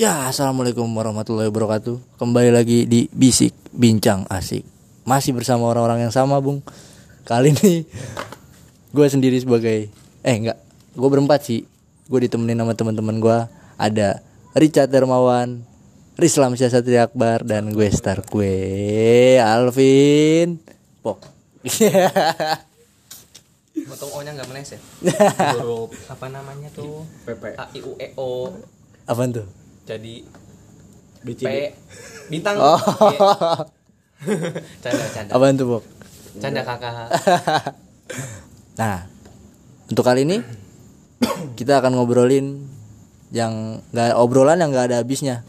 Ya, assalamualaikum warahmatullahi wabarakatuh. Kembali lagi di Bisik Bincang Asik. Masih bersama orang-orang yang sama, Bung. Kali ini gue sendiri sebagai eh enggak, gue berempat sih. Gue ditemenin sama teman-teman gue. Ada Richard Dermawan, Rislam Syasatri Akbar dan gue star gue Alvin Pok. Potong O nya nggak meleset. Huruf apa namanya tuh? PP. A I U E O. Apaan tuh? Jadi BCD. P bintang. Oh. Canda canda. Apaan tuh, Pok? Canda kakak. Nah, untuk kali ini kita akan ngobrolin yang nggak obrolan yang nggak ada habisnya.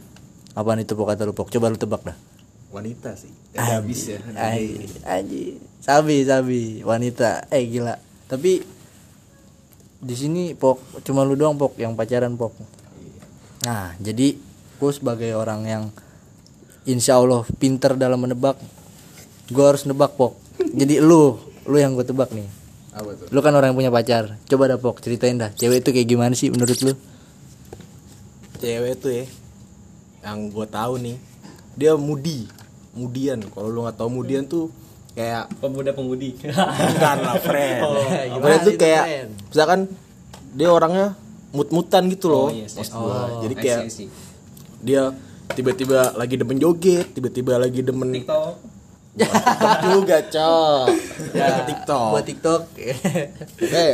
Apaan itu pok kata lu pok? Coba lu tebak dah. Wanita sih. Ada habis ya. Ay, anji. Sabi, sabi, wanita. Eh gila. Tapi di sini pok cuma lu doang pok yang pacaran pok. Nah, jadi gue sebagai orang yang insya Allah pinter dalam menebak, gue harus nebak pok. Jadi lu, lu yang gue tebak nih. Apa tuh? Lu kan orang yang punya pacar. Coba dah pok ceritain dah. Cewek itu kayak gimana sih menurut lu? Cewek tuh ya. Yang gue tahu nih, dia mudi. Mudian. Kalau lu nggak tahu mudian tuh kayak Pemuda pemudi. bukan lah friend. Oh, gimana tuh itu, kayak friend? misalkan dia orangnya mut-mutan gitu loh. Oh, yes, yes. maksud gua. Oh, Jadi I kayak see, I see. dia tiba-tiba lagi demen joget, tiba-tiba lagi demen TikTok. Juga, Cok. Ya, TikTok. Buat TikTok.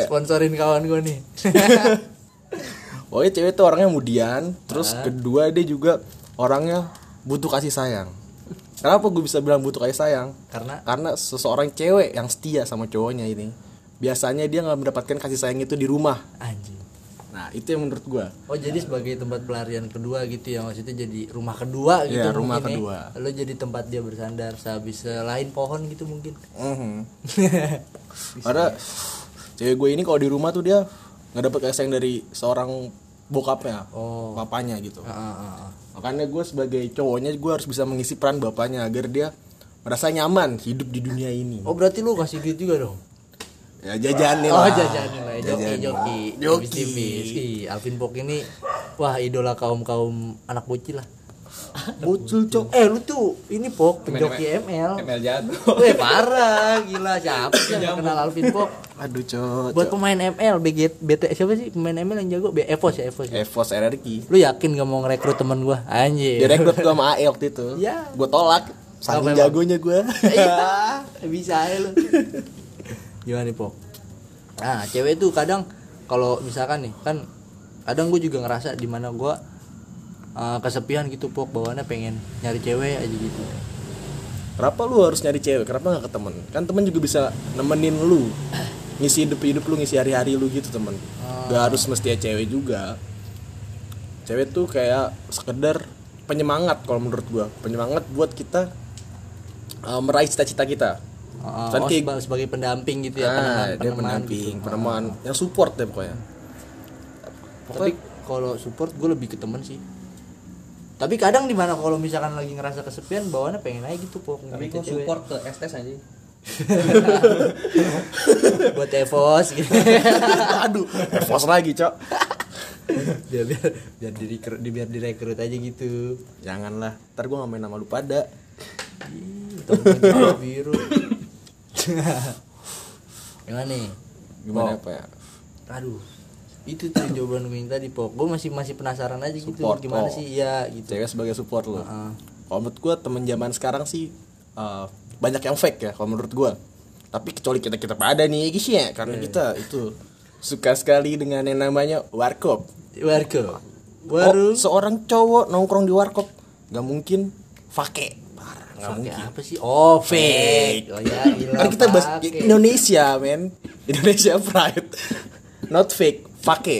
Sponsorin kawan gue nih. Pokoknya cewek tuh orangnya mudian Terus kedua dia juga orangnya butuh kasih sayang Kenapa gue bisa bilang butuh kasih sayang? Karena Karena seseorang cewek yang setia sama cowoknya ini Biasanya dia nggak mendapatkan kasih sayang itu di rumah anjing. Nah itu yang menurut gue Oh jadi sebagai tempat pelarian kedua gitu ya maksudnya jadi rumah kedua gitu Iya, rumah mungkin kedua. ya. Lo jadi tempat dia bersandar sehabis selain pohon gitu mungkin. Mhm. Karena cewek gue ini kalau di rumah tuh dia nggak dapat kasih sayang dari seorang bokapnya Oh. Bapaknya gitu Ah, ah, ah, ah. Makanya gue sebagai cowoknya gue harus bisa mengisi peran bapaknya Agar dia merasa nyaman hidup di dunia ini Oh berarti lu kasih duit juga dong? Ya jajanin Oh lah. jajanin lah, joki Jajanin. joki, Joki. Ih, Alvin Pok ini wah idola kaum kaum anak bocil lah. Bocil cok. Eh lu tuh ini Pok penjoki ML. ML jago. Weh parah gila siapa sih yang nggak kenal Alvin Pok? Aduh cok. Buat pemain ML BG BT siapa sih pemain ML yang jago? B Evos ya Evos. ya? Evos RRQ. Lu yakin gak mau ngerekrut temen gua? Anjir. Direkrut gua sama AE waktu itu. Iya. Gua tolak. Saking jagonya gua. Iya, bisa aja lu. Gimana nih, Pok? Nah, cewek tuh kadang kalau misalkan nih, kan kadang gue juga ngerasa di mana gua uh, kesepian gitu, Pok, bawaannya pengen nyari cewek aja gitu. Kenapa lu harus nyari cewek? Kenapa gak ke temen? Kan temen juga bisa nemenin lu. Ngisi hidup hidup lu, ngisi hari-hari lu gitu temen. Gak harus mesti ya cewek juga. Cewek tuh kayak sekedar penyemangat kalau menurut gua. Penyemangat buat kita uh, meraih cita-cita kita. Uh, Kan oh, kayak- seba- sebagai pendamping gitu ya, Ah, peneman, dia peneman pendamping, gitu. peneman yang support deh pokoknya. Tapi kalau support gue lebih ke temen sih. Tapi kadang di mana kalau misalkan lagi ngerasa kesepian bawaannya pengen aja gitu, Pok. Tapi cewek. support ke estes aja. buat Evos gitu. Aduh, Evos lagi, Cok. biar biar biar direkrut biar direkrut aja gitu Janganlah, ntar gue gak main nama lu pada biru gimana nih Gimana Pok? apa ya? aduh itu tuh jawaban gue yang tadi pok. Gue masih masih penasaran aja gitu Support, gimana sih? Iya gitu. Cewek sebagai support lu. Heeh. Kalau menurut gue temen zaman sekarang sih uh, Banyak yang fake ya kalau menurut gue Tapi kecuali kita-kita pada nih guys ya. Karena kita itu suka sekali dengan yang namanya warkop. Warga Oh, warung seorang cowok nongkrong di warkop Gak mungkin fake. Parah, gak mungkin. apa sih? Oh fake. Oh ya gila Kan kita bahas. Indonesia men. Indonesia pride. Not fake, fake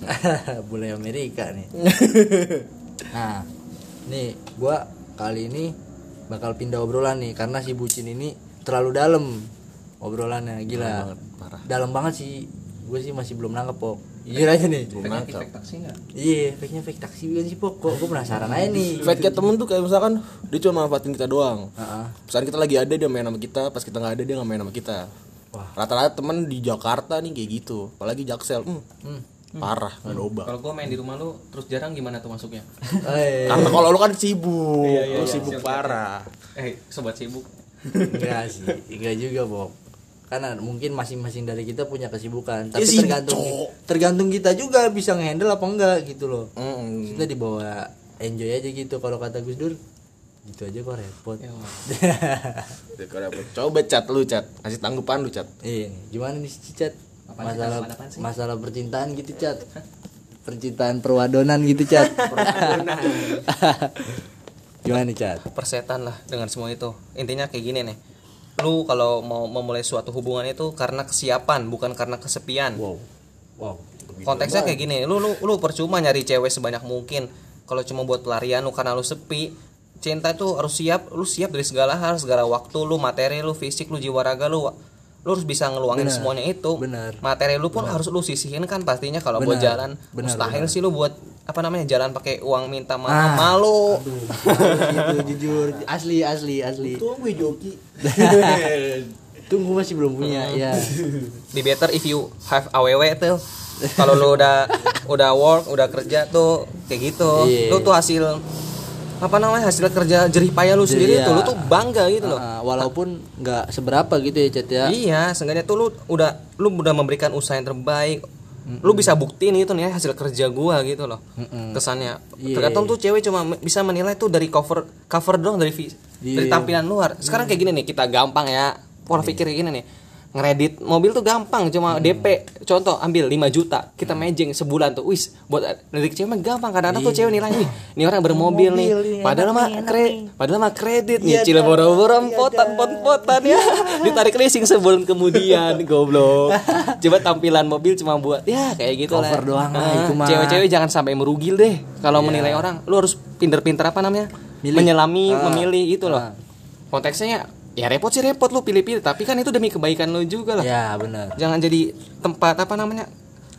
bule Amerika nih. Nah nih gua kali ini bakal pindah obrolan nih karena si bucin ini terlalu dalam obrolannya gila. Dalam banget, parah. dalam banget sih. Gue sih masih belum nangkep pok. Jujur aja nih. Belum Fake nangkep. efek taksi enggak? iya fake nya fake taksi bukan sih pok. Kok gue penasaran aja nih. Fake kayak temen tuh kayak misalkan Dia cuma manfaatin kita doang. Heeh. Misalkan kita lagi ada dia main sama kita. Pas kita nggak ada dia nggak main sama kita. Rata-rata temen di Jakarta nih kayak gitu Apalagi Jaksel hmm. Hmm. parah nggak ada obat Kalau gua main di rumah lu terus jarang gimana tuh masuknya? Eh, karena kalau lu kan sibuk lu sibuk parah Eh, sobat sibuk. enggak sih enggak juga Bob karena mungkin masing-masing dari kita punya kesibukan tapi sibuk, tergantung Cok. tergantung kita juga bisa ngehandle apa enggak gitu loh Mm. kita dibawa enjoy aja gitu kalau kata Gus Dur gitu aja kok repot Ya, Itu coba cat lu cat kasih tanggapan lu cat Iya, gimana nih si Cat? Apaan sih, Masalah apaan masalah percintaan gitu, Cat. Percintaan perwadonan gitu, Cat. gimana nih, Cat? persetan lah dengan semua itu. Intinya kayak gini nih. Lu kalau mau memulai suatu hubungan itu karena kesiapan, bukan karena kesepian. Wow. Wow. konteksnya kayak gini lu lu lu percuma nyari cewek sebanyak mungkin kalau cuma buat pelarian lu karena lu sepi cinta itu harus siap lu siap dari segala hal segala waktu lu materi lu fisik lu jiwa raga lu lu harus bisa ngeluangin Benar, semuanya itu benar. materi lu pun harus lu sisihin kan pastinya kalau buat jalan benar, mustahil sih lu buat apa namanya jalan pakai uang minta maaf Ah. malu Aduh, gitu jujur. Asli, asli, asli. tunggu joki Tunggu masih belum punya, ya. be better if you have aww tuh kalau lu udah udah work udah kerja tuh kayak gitu Iya. lu tuh hasil apa namanya hasil kerja jerih payah lu sendiri Iya. tuh lu tuh bangga gitu loh walaupun nggak seberapa gitu ya, Cat ya. iya seenggaknya tuh lu udah lu udah memberikan usaha yang terbaik lu bisa buktiin itu nih hasil kerja gua gitu loh Mm-mm. kesannya Iya. tergantung tuh cewek cuma bisa menilai tuh dari cover cover doang dari vi- dari Iya. tampilan luar sekarang kayak gini nih kita gampang ya pola pikir kayak gini nih ngeredit mobil tuh gampang cuma Hmm. DP contoh ambil 5 juta kita mejeng sebulan tuh wis buat lirik cewek mah gampang kadang-kadang tuh cewek nilai nih ini orang bermobil nih Iya. Mobil nih, padahal mah nih, enak kre nih. padahal mah kredit Iya nyicil dah. boro-boro Iya potan pot-potan ya ditarik leasing sebulan kemudian goblok coba tampilan mobil cuma buat ya kayak gitu lah Cover doang lah, Ah, itu mah. cewek-cewek jangan sampai merugil deh kalau menilai orang lu harus pinter-pinter apa namanya Milih. menyelami Ah. memilih itu loh Ah. konteksnya ya repot sih repot lu pilih-pilih tapi kan itu demi kebaikan lu juga lah. Ya, benar. jangan jadi tempat apa namanya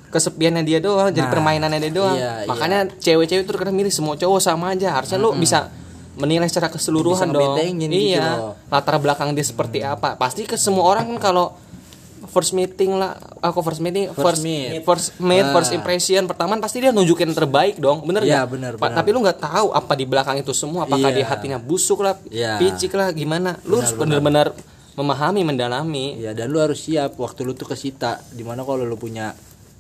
kesepiannya dia doang jadi Nah, permainannya dia doang. iya, makanya cewek-cewek itu kadang milih semua cowok sama aja. Harusnya lu bisa menilai secara keseluruhan Bisa dong. gitu iya loh. latar belakang dia seperti apa. Pasti ke semua orang kan kalau first meeting lah aku first meeting First first meet. first meet Nah. first impression pertama pasti dia nunjukin terbaik dong bener nggak? bener, bener. tapi lu nggak tahu apa di belakang itu semua apakah Iya. dia hatinya busuk lah Iya. picik lah gimana lu harus bener-bener memahami mendalami Ya dan lu harus siap waktu lu tuh kesita di mana kalau lu punya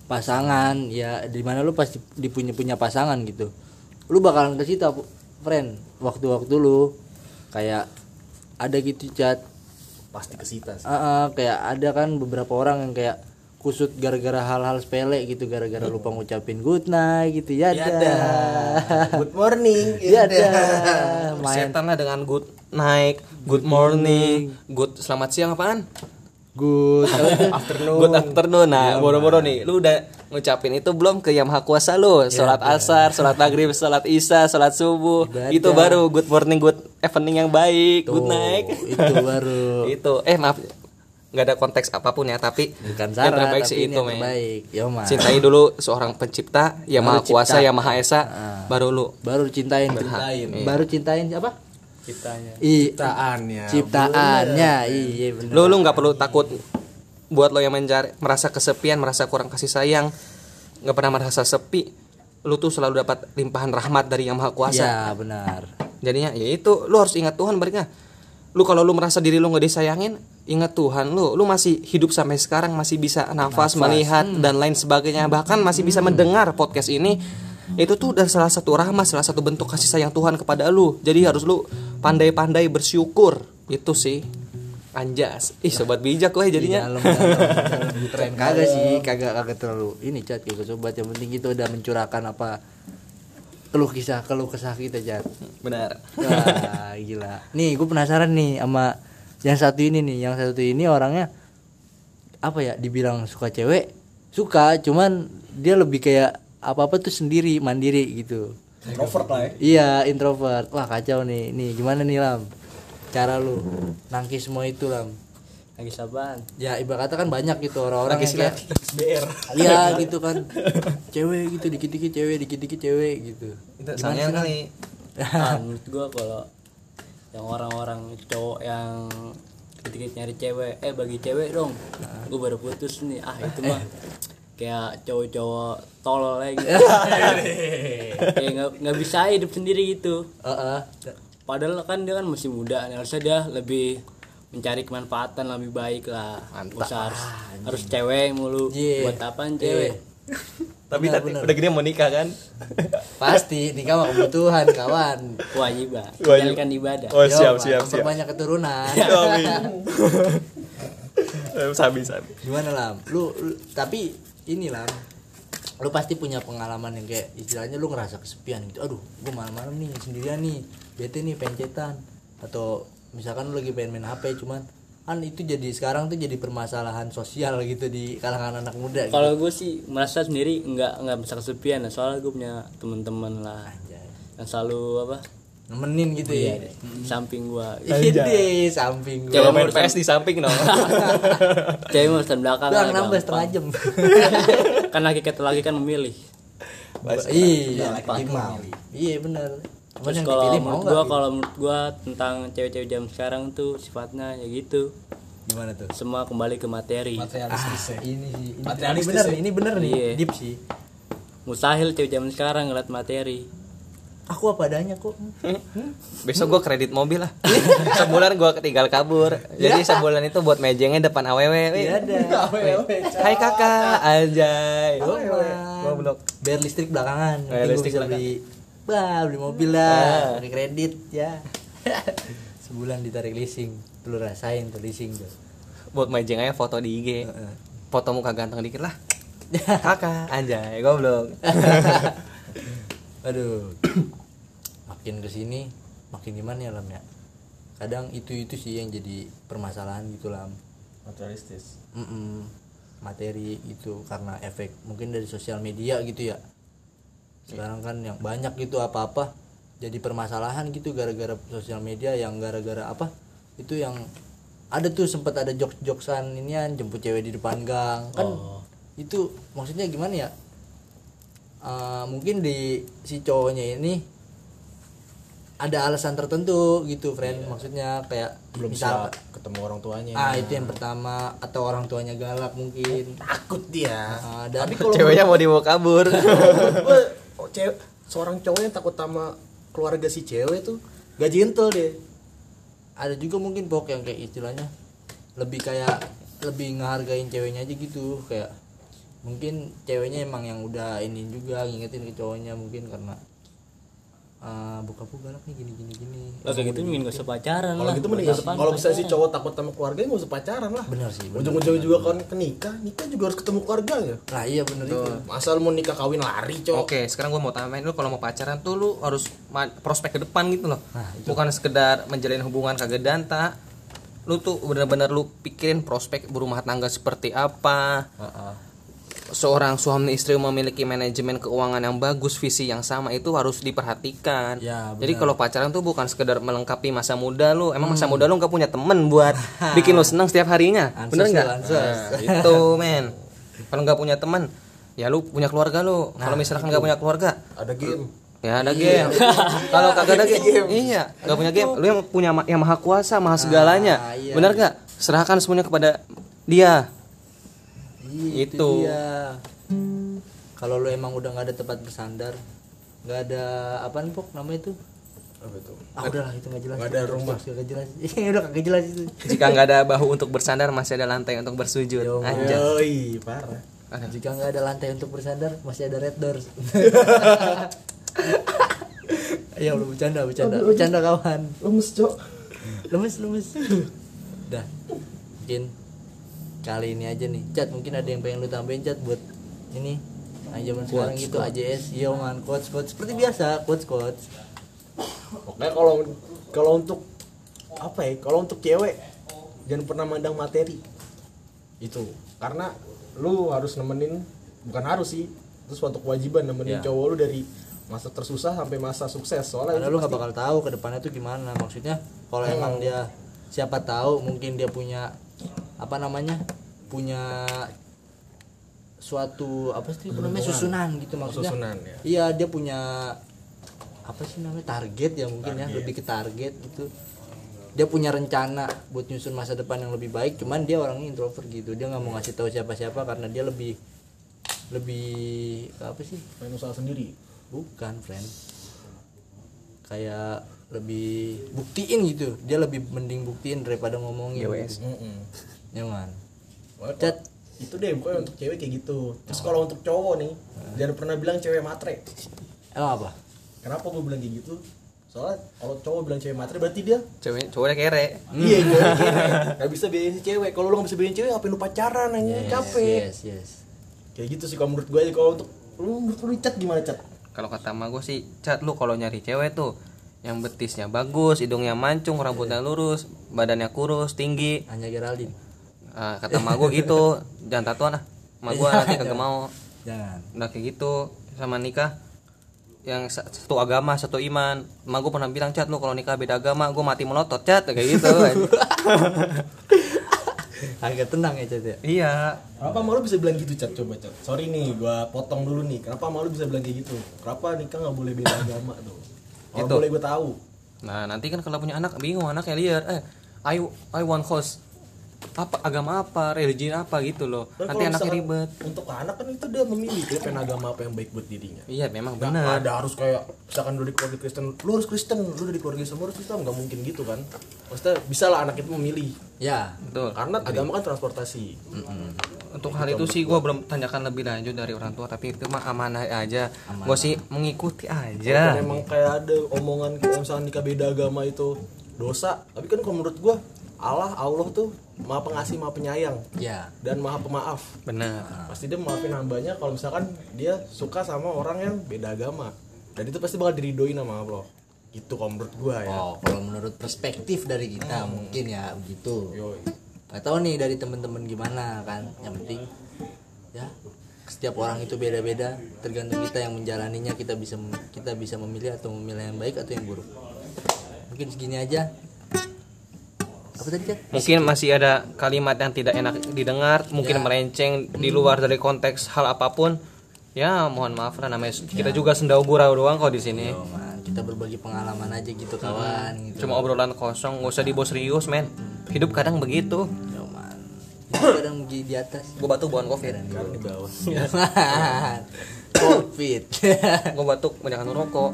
pasangan ya di mana lu pasti dipunya punya pasangan gitu lu bakalan kesita friend waktu-waktu lu kayak ada gitu chat pasti kesita sih. Ah, ah, kayak ada kan beberapa orang yang kayak kusut gara-gara hal-hal sepele gitu gara-gara lupa ngucapin good night gitu ya dah. good morning ya main. Setan lah dengan good night good morning good selamat siang apaan good afternoon. good afternoon. Nah boro-boro nih lu udah ngucapin itu belum ke yang maha kuasa lu? Sholat asar sholat maghrib sholat isya sholat subuh. Ibadah. itu baru good morning good evening yang baik good Tuh, night. itu baru. Itu. Eh maaf nggak ada konteks apa pun ya tapi bukan yang terbaik sih itu men. mas cintai dulu seorang pencipta yang maha kuasa yang maha esa Ah. baru lu. Baru cintain. Cintain. baru cintain apa kitanya I, ciptaannya. Ciptaannya iya benar lu lu nggak perlu takut buat lo yang mencari merasa kesepian merasa kurang kasih sayang nggak pernah merasa sepi lu tuh selalu dapat limpahan rahmat dari yang maha kuasa. Ya benar. Jadinya ya itu lu harus ingat Tuhan baliknya lu kalau lu merasa diri lu nggak disayangin ingat Tuhan lu. Lu masih hidup sampai sekarang masih bisa nafas, melihat dan lain sebagainya. Bahkan masih bisa mendengar podcast ini itu tuh udah salah satu rahmat salah satu bentuk kasih sayang Tuhan kepada lu. Jadi harus lu pandai-pandai bersyukur. Itu sih. Anjas. Ih sobat bijak weh jadinya. Dalam dalam. Kagak sih kagak kagak terlalu ini cat gitu. Sobat yang penting kita udah mencurahkan apa keluh kisah keluh kesah kita cat benar. Wah gila. Nih gue penasaran nih sama yang satu ini nih. Yang satu ini orangnya apa ya dibilang suka cewek suka. Cuman dia lebih kayak apa apa tuh sendiri mandiri gitu introvert lah ya. Iya introvert. Wah kacau nih. Nih gimana nih lam? Cara lu nangkis semua itu lam? Lagi saban ya ibarat kata kan banyak gitu orang-orang Nangkis yang kayak BR iya gitu kan. Cewek gitu dikit-dikit cewek dikit-dikit cewek gitu. Itu Gimana sange sih, Lam? kali. Ah, menurut gua kalau yang orang-orang cowok yang dikit nyari cewek eh bagi cewek dong. Gua baru putus nih. Ah itu mah kayak cowok-cowok tolol gitu kayak nggak nggak bisa hidup sendiri gitu Heeh. padahal kan dia kan masih muda harusnya dia lebih mencari kemanfaatan lebih baik lah usah harus harus cewek mulu Iya. buat apaan cewek Tapi Benar, tadi benar. udah gede mau nikah kan? Pasti nikah mah kebutuhan kawan. kewajiban Wajib. menjalankan ibadah Oh Yo, siap Pak, siap siap. Memperbanyak keturunan. Amin. Eh, sabi sabi. Gimana lam? Lu, lu- tapi ini lam. Lu pasti punya pengalaman yang kayak istilahnya lu ngerasa kesepian gitu. Aduh, gua malam-malam nih sendirian nih. Bete nih pencetan atau misalkan lu lagi pengen main HP cuman kan itu jadi sekarang tuh jadi permasalahan sosial gitu di kalangan anak muda gitu. kalau gue sih merasa sendiri nggak nggak bisa kesepian ya soalnya gue punya teman-teman lah Anjay. yang selalu apa nemenin gitu ya. di samping gue Ide samping gua. Coba Cewek main PS di samping dong. cewek mau urusan belakang Bang lah, nambah setengah jam. kan lagi kata lagi kan memilih iya, gimana? Iya benar. Terus yang kalau dipilih mau menurut gua kalau menurut gua tentang cewek-cewek jam sekarang tuh sifatnya ya gitu Gimana tuh? semua kembali ke materi materialistis ya. ini sih ini, ini Materialistis bener ya. nih ini bener nih Iya. deep sih mustahil cewek zaman sekarang ngeliat materi aku apa adanya kok. Besok gua kredit mobil lah. sebulan gua ketinggal kabur. Jadi sebulan itu buat mejengnya depan AWW. Iya ada. Hai kakak, anjay. Goblok. Goblok. bayar listrik belakangan. Bayar listrik bisa beli bah beli mobil lah. Pakai kredit ya. Sebulan ditarik leasing. Lu rasain tuh leasing tuh. Buat mejeng aja foto di IG. Foto muka ganteng dikit lah. Kakak, anjay, goblok. Aduh. Makin ke sini makin gimana ya lam ya? Kadang itu itu sih yang jadi permasalahan gitu lam. Materialistis. Mm-mm. materi itu karena efek mungkin dari sosial media gitu ya. Sekarang kan yang banyak gitu apa-apa jadi permasalahan gitu gara-gara sosial media yang gara-gara apa? Itu yang ada tuh sempat ada jokes-joksan inian jemput cewek di depan gang. Kan itu maksudnya gimana ya Eh, mungkin di si cowoknya ini ada alasan tertentu gitu friend. Maksudnya kayak belum misal bisa ketemu orang tuanya. Ah itu yang pertama. Atau orang tuanya galak mungkin. Takut dia. Ah, dan tapi kalau Ceweknya mau dibawa kabur. oh, cewek seorang cowok yang takut sama keluarga si cewek tuh gak gentle deh. Ada juga mungkin pok yang kayak istilahnya lebih kayak lebih ngehargain ceweknya aja gitu kayak mungkin ceweknya emang yang udah ini juga ngingetin ke cowoknya mungkin karena ah buka buka galak nih gini gini gini Lah kayak gitu mending gak usah pacaran kalau gitu mending kalau bisa si cowok takut sama keluarga nggak usah pacaran lah bener sih bener. ujung-ujungnya juga kan ke nikah nikah juga harus ketemu keluarga ya nah iya bener itu masa lu mau nikah kawin lari cowok Oke, sekarang gua mau tamain lu kalau mau pacaran tuh lu harus prospek ke depan gitu loh. Nah, Bukan sekedar menjalin hubungan kagak danta. Lu tuh benar-benar lu pikirin prospek berumah tangga seperti apa. Seorang suami istri memiliki manajemen keuangan yang bagus, visi yang sama itu harus diperhatikan. Ya, Jadi kalau pacaran tuh bukan sekedar melengkapi masa muda lu. Emang masa muda lu nggak punya temen buat bikin lu senang setiap harinya. Ansos Bener nggak? Nah, itu men. Kalau nggak punya teman, ya lu punya keluarga lu. Kalau misalkan nggak punya keluarga, ada game ya ada game. Kalau kagak ada game, iya, nggak punya game. Lu yang punya yang maha kuasa, maha segalanya. iya. Bener nggak? Serahkan semuanya kepada dia. Iya, itu Itu. dia. kalau lu emang udah nggak ada tempat bersandar nggak ada apa nih pok nama itu? Apa itu? Ah udahlah itu nggak jelas. Nggak ada rumah. nggak jelas. Iya, udah kagak jelas itu. Jika nggak ada bahu untuk bersandar, masih ada lantai untuk bersujud. Yo, Anjay. Yoi, parah. Jika nggak ada lantai untuk bersandar masih ada red doors. Ya lu bercanda bercanda. bercanda kawan. lemes cok. Lemes lemes. Dah. Mungkin kali ini aja nih chat mungkin ada yang pengen lu tambahin chat buat ini nah zaman sekarang gitu AJS yo man coach coach seperti biasa coach coach Oke kalau kalau untuk apa ya? Kalau untuk cewek jangan pernah mandang materi. Itu. Karena lu harus nemenin bukan harus sih. Itu suatu kewajiban nemenin Ya. cowok lu dari masa tersusah sampai masa sukses. Soalnya karena lu nggak bakal tahu ke depannya tuh gimana maksudnya kalau emang dia siapa tahu mungkin dia punya apa namanya punya suatu apa sih namanya susunan gitu maksudnya. Susunan, ya. iya dia punya apa sih namanya target ya mungkin ya lebih ke target gitu. Dia punya rencana buat nyusun masa depan yang lebih baik cuman dia orangnya introvert gitu. Dia nggak mau ngasih tahu siapa-siapa karena dia lebih lebih apa sih? Main usaha sendiri. Bukan friend. Kayak lebih buktiin gitu. Dia lebih mending buktiin daripada ngomongin. GWS. gitu. Nyaman. Cat. itu deh pokoknya untuk cewek kayak gitu. Terus kalau untuk cowok nih jangan pernah bilang cewek matre. Emang apa? Kenapa gue bilang kayak gitu? Soalnya kalau cowok bilang cewek matre berarti dia cewek cowoknya kere. Iya cewek kere. Gak bisa biayain si cewek. Kalau lu gak bisa biayain cewek ngapain lu pacaran aja capek. yes yes. Kayak gitu sih kalau menurut gue aja. Kalau untuk lu menurut lu cat gimana cat kalau kata emak gue sih cat lu kalau nyari cewek tuh yang betisnya bagus hidungnya mancung rambutnya lurus badannya kurus tinggi. Hanya Geraldine Ah, kata emak gue gitu jangan tatuan ah. Emak gue nanti kagak mau. Jangan. Udah kayak gitu sama nikah yang sa- satu agama satu iman. Emak gue pernah bilang cat lu kalau nikah beda agama gue mati melotot cat. Kayak gitu agak tenang ya Cat ya? Iya. Kenapa malu bisa bilang gitu cat? Coba cat. Sorry nih gua potong dulu nih. Kenapa malu bisa bilang kayak gitu? Kenapa nikah nggak boleh beda agama tuh? Kalau Gitu. boleh gue tahu. Nah nanti kan kalau punya anak bingung anaknya liar. Eh I I want host apa agama apa religi apa gitu loh. Dan nanti anaknya ribet. untuk anak kan itu dia memilih dia pengen agama apa yang baik buat dirinya. Iya memang benar. ada harus kayak misalkan lu dari keluarga Kristen lu harus Kristen lu dari keluarga Islam lu harus Islam nggak mungkin gitu kan. Maksudnya bisa lah anak itu memilih. Ya betul. Karena agama kan transportasi. Untuk hal itu sih gue belum tanyakan lebih lanjut dari orang tua tapi itu mah amanah aja. Gue sih mengikuti aja. Bukan emang kayak ada omongan kayak misalkan nikah beda agama itu dosa. Tapi kan kalau menurut gua Allah Allah tuh maha pengasih maha penyayang. Ya. Dan maha pemaaf. Benar. Pasti dia maafin hambanya kalau misalkan dia suka sama orang yang beda agama. Dan itu pasti bakal diridoin sama Allah. Gitu kalau menurut gua ya. Oh kalau menurut perspektif dari kita mungkin ya begitu. Yoi. tahu nih dari temen-temen gimana kan yang penting ya setiap orang itu beda-beda. Tergantung kita yang menjalaninya kita bisa kita bisa memilih atau memilih yang baik atau yang buruk. Mungkin segini aja apa tadi kan mungkin masih ada kalimat yang tidak enak didengar mungkin Ya. melenceng di luar dari konteks hal apa pun. Ya mohon maaf lah namanya kita juga sendau gurau doang kok di sini. Yo, man, kita berbagi pengalaman aja gitu kawan gitu. Cuma obrolan kosong nggak usah dibawa serius men. Hidup kadang begitu. Yo, man. Itu kadang di, di atas. Gue batuk bukan covid. Di bawah. Covid. Gue batuk banyak ngerokok.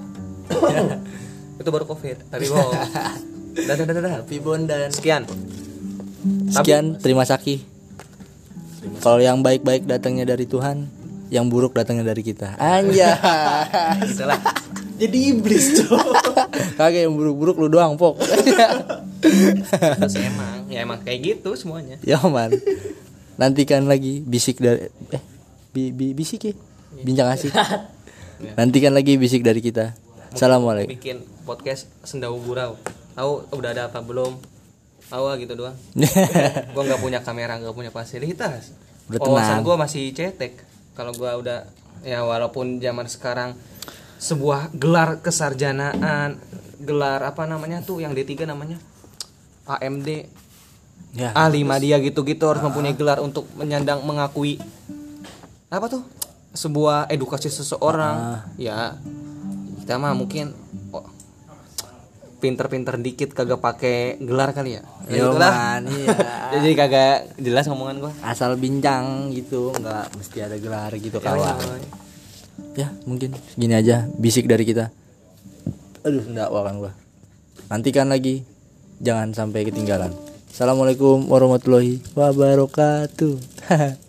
Itu baru covid tapi bohong dadah dadah dadah tapi bondan sekian Sekian, terima kasih. Kalau yang baik-baik datangnya dari Tuhan, yang buruk datangnya dari kita. Anja. itulah jadi iblis tuh Kagak yang buruk-buruk lu doang, Pok. terus emang ya emang kayak gitu semuanya ya, man. Nantikan lagi bisik dari eh bi, bi- bisik ya. Bincang asik. Nantikan lagi bisik dari kita. Assalamualaikum. bikin podcast sendau gurau tahu udah ada apa belum? Tahu ah gitu doang. Gua nggak punya kamera nggak punya fasilitas. Udah wawasan gua masih cetek. Kalau gua udah ya walaupun zaman sekarang sebuah gelar kesarjanaan gelar apa namanya tuh yang D3 namanya? AMD ya. A5 dia gitu-gitu harus mempunyai gelar untuk menyandang mengakui apa tuh? Sebuah edukasi seseorang. Ya kita mah mungkin oh, pinter-pinter dikit kagak pakai gelar kali ya ya Yo, itulah man, iya. jadi kagak jelas ngomongan gua Asal bincang gitu, nggak mesti ada gelar gitu kawan. Ya, mungkin segini aja bisik dari kita. Aduh, enggak kan gua. Nantikan lagi. Jangan sampai ketinggalan. Assalamualaikum warahmatullahi wabarakatuh.